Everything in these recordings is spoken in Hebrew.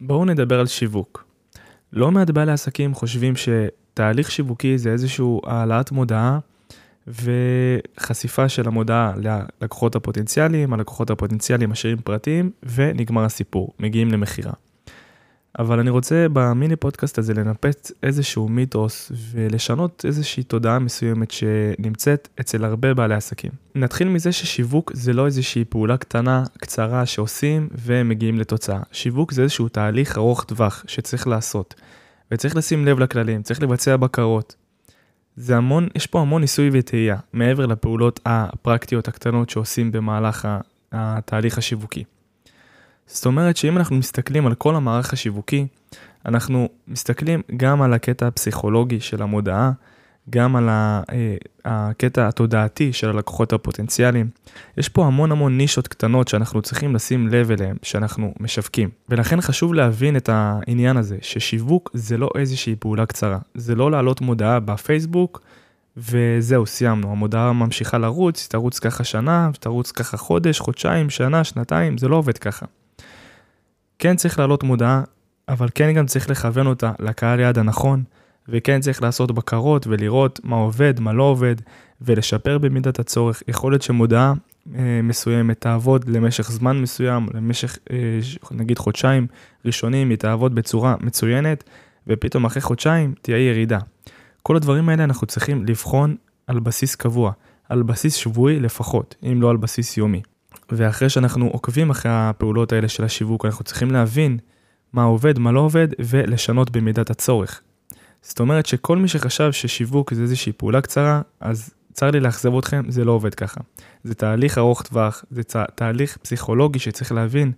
בואו נדבר על שיווק. לא מעט בעלי עסקים חושבים שתהליך שיווקי זה איזשהו העלאת מודעה וחשיפה של המודעה ללקוחות הפוטנציאליים, הלקוחות הפוטנציאליים משאירים פרטים ונגמר הסיפור, מגיעים למכירה. אבל אני רוצה במיני פודקאסט הזה לנפץ איזשהו מיתוס ולשנות איזושהי תודעה מסוימת שנמצאת אצל הרבה בעלי עסקים. נתחיל מזה ששיווק זה לא איזושהי פעולה קטנה, קצרה שעושים ומגיעים לתוצאה. שיווק זה איזשהו תהליך ארוך טווח שצריך לעשות. וצריך לשים לב לכללים, צריך לבצע בקרות. זה המון, יש פה המון ניסוי וטעייה, מעבר לפעולות הפרקטיות הקטנות שעושים במהלך התהליך השיווקי. זאת אומרת שאם אנחנו מסתכלים על כל המערך השיווקי, אנחנו מסתכלים גם על הקטע הפסיכולוגי של המודעה, גם על אה, הקטע התודעתי של הלקוחות הפוטנציאליים. יש פה המון המון נישות קטנות שאנחנו צריכים לשים לב אליהן, שאנחנו משווקים. ולכן חשוב להבין את העניין הזה, ששיווק זה לא איזושהי פעולה קצרה. זה לא להעלות מודעה בפייסבוק, וזהו, סיימנו. המודעה ממשיכה לרוץ, תרוץ ככה שנה, תרוץ ככה חודש, חודשיים, שנה, שנתיים, זה לא עובד ככה. כן צריך להעלות מודעה, אבל כן גם צריך לכוון אותה לקהל יעד הנכון, וכן צריך לעשות בקרות ולראות מה עובד, מה לא עובד, ולשפר במידת הצורך. יכול להיות שמודעה אה, מסוימת תעבוד למשך זמן מסוים, למשך אה, נגיד חודשיים ראשונים, היא תעבוד בצורה מצוינת, ופתאום אחרי חודשיים תהיה ירידה. כל הדברים האלה אנחנו צריכים לבחון על בסיס קבוע, על בסיס שבועי לפחות, אם לא על בסיס יומי. ואחרי שאנחנו עוקבים אחרי הפעולות האלה של השיווק, אנחנו צריכים להבין מה עובד, מה לא עובד, ולשנות במידת הצורך. זאת אומרת שכל מי שחשב ששיווק זה איזושהי פעולה קצרה, אז צר לי לאכזב אתכם, זה לא עובד ככה. זה תהליך ארוך טווח, זה תהליך פסיכולוגי שצריך להבין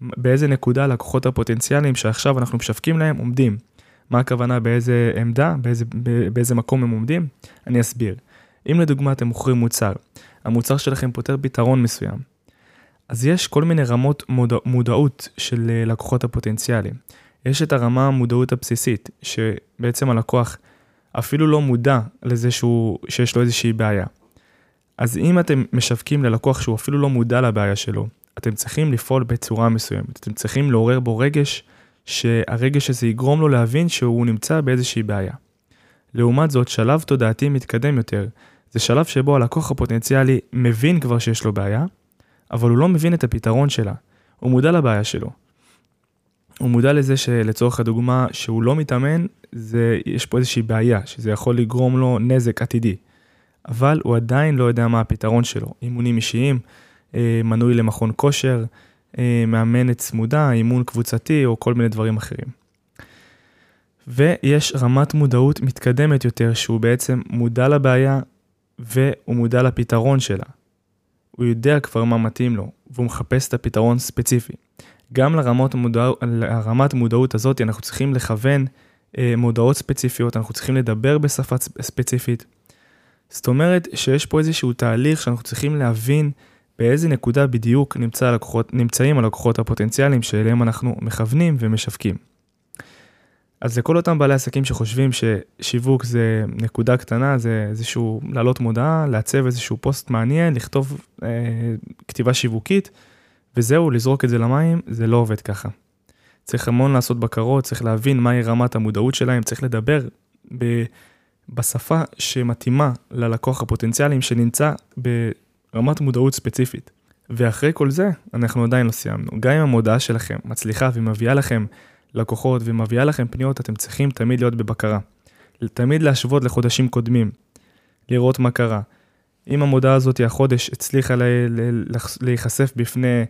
באיזה נקודה לקוחות הפוטנציאליים שעכשיו אנחנו משווקים להם עומדים. מה הכוונה באיזה עמדה, באיזה, באיזה מקום הם עומדים? אני אסביר. אם לדוגמה אתם מוכרים מוצר, המוצר שלכם פותר פתרון מסוים, אז יש כל מיני רמות מודע, מודעות של אה, לקוחות הפוטנציאליים. יש את הרמה המודעות הבסיסית, שבעצם הלקוח אפילו לא מודע לזה שהוא, שיש לו איזושהי בעיה. אז אם אתם משווקים ללקוח שהוא אפילו לא מודע לבעיה שלו, אתם צריכים לפעול בצורה מסוימת. אתם צריכים לעורר בו רגש, שהרגש הזה יגרום לו להבין שהוא נמצא באיזושהי בעיה. לעומת זאת, שלב תודעתי מתקדם יותר, זה שלב שבו הלקוח הפוטנציאלי מבין כבר שיש לו בעיה, אבל הוא לא מבין את הפתרון שלה. הוא מודע לבעיה שלו. הוא מודע לזה שלצורך הדוגמה שהוא לא מתאמן, זה, יש פה איזושהי בעיה, שזה יכול לגרום לו נזק עתידי. אבל הוא עדיין לא יודע מה הפתרון שלו. אימונים אישיים, אה, מנוי למכון כושר, אה, מאמנת צמודה, אימון קבוצתי או כל מיני דברים אחרים. ויש רמת מודעות מתקדמת יותר, שהוא בעצם מודע לבעיה והוא מודע לפתרון שלה. הוא יודע כבר מה מתאים לו, והוא מחפש את הפתרון ספציפי. גם לרמות מודע... לרמת מודעות הזאת אנחנו צריכים לכוון אה, מודעות ספציפיות, אנחנו צריכים לדבר בשפה ספציפית. זאת אומרת שיש פה איזשהו תהליך שאנחנו צריכים להבין באיזה נקודה בדיוק נמצא הלקוחות, נמצאים הלקוחות הפוטנציאליים שאליהם אנחנו מכוונים ומשווקים. אז לכל אותם בעלי עסקים שחושבים ששיווק זה נקודה קטנה, זה איזשהו להעלות מודעה, לעצב איזשהו פוסט מעניין, לכתוב אה, כתיבה שיווקית, וזהו, לזרוק את זה למים, זה לא עובד ככה. צריך המון לעשות בקרות, צריך להבין מהי רמת המודעות שלהם, צריך לדבר ב, בשפה שמתאימה ללקוח הפוטנציאליים שנמצא ברמת מודעות ספציפית. ואחרי כל זה, אנחנו עדיין לא סיימנו. גם אם המודעה שלכם מצליחה ומביאה לכם לקוחות ומביאה לכם פניות, אתם צריכים תמיד להיות בבקרה. תמיד להשוות לחודשים קודמים, לראות מה קרה. אם המודעה הזאת החודש הצליחה להיחשף בפני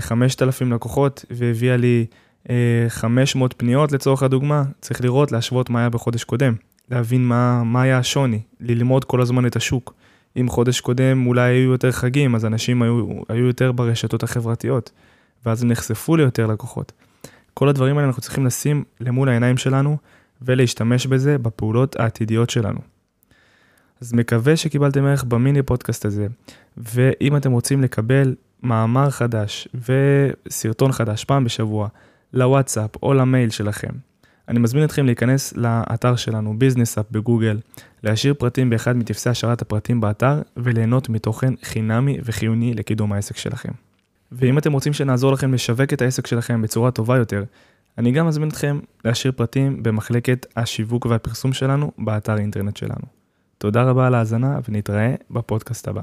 5,000 אה, לקוחות והביאה לי 500 אה, פניות לצורך הדוגמה, צריך לראות, להשוות מה היה בחודש קודם, להבין מה, מה היה השוני, ללמוד כל הזמן את השוק. אם חודש קודם אולי היו יותר חגים, אז אנשים היו, היו יותר ברשתות החברתיות, ואז הם נחשפו ליותר לקוחות. כל הדברים האלה אנחנו צריכים לשים למול העיניים שלנו ולהשתמש בזה בפעולות העתידיות שלנו. אז מקווה שקיבלתם ערך במיני פודקאסט הזה, ואם אתם רוצים לקבל מאמר חדש וסרטון חדש פעם בשבוע לוואטסאפ או למייל שלכם, אני מזמין אתכם להיכנס לאתר שלנו, ביזנס אפ בגוגל, להשאיר פרטים באחד מטפסי השארת הפרטים באתר וליהנות מתוכן חינמי וחיוני לקידום העסק שלכם. ואם אתם רוצים שנעזור לכם לשווק את העסק שלכם בצורה טובה יותר, אני גם מזמין אתכם להשאיר פרטים במחלקת השיווק והפרסום שלנו באתר האינטרנט שלנו. תודה רבה על ההאזנה ונתראה בפודקאסט הבא.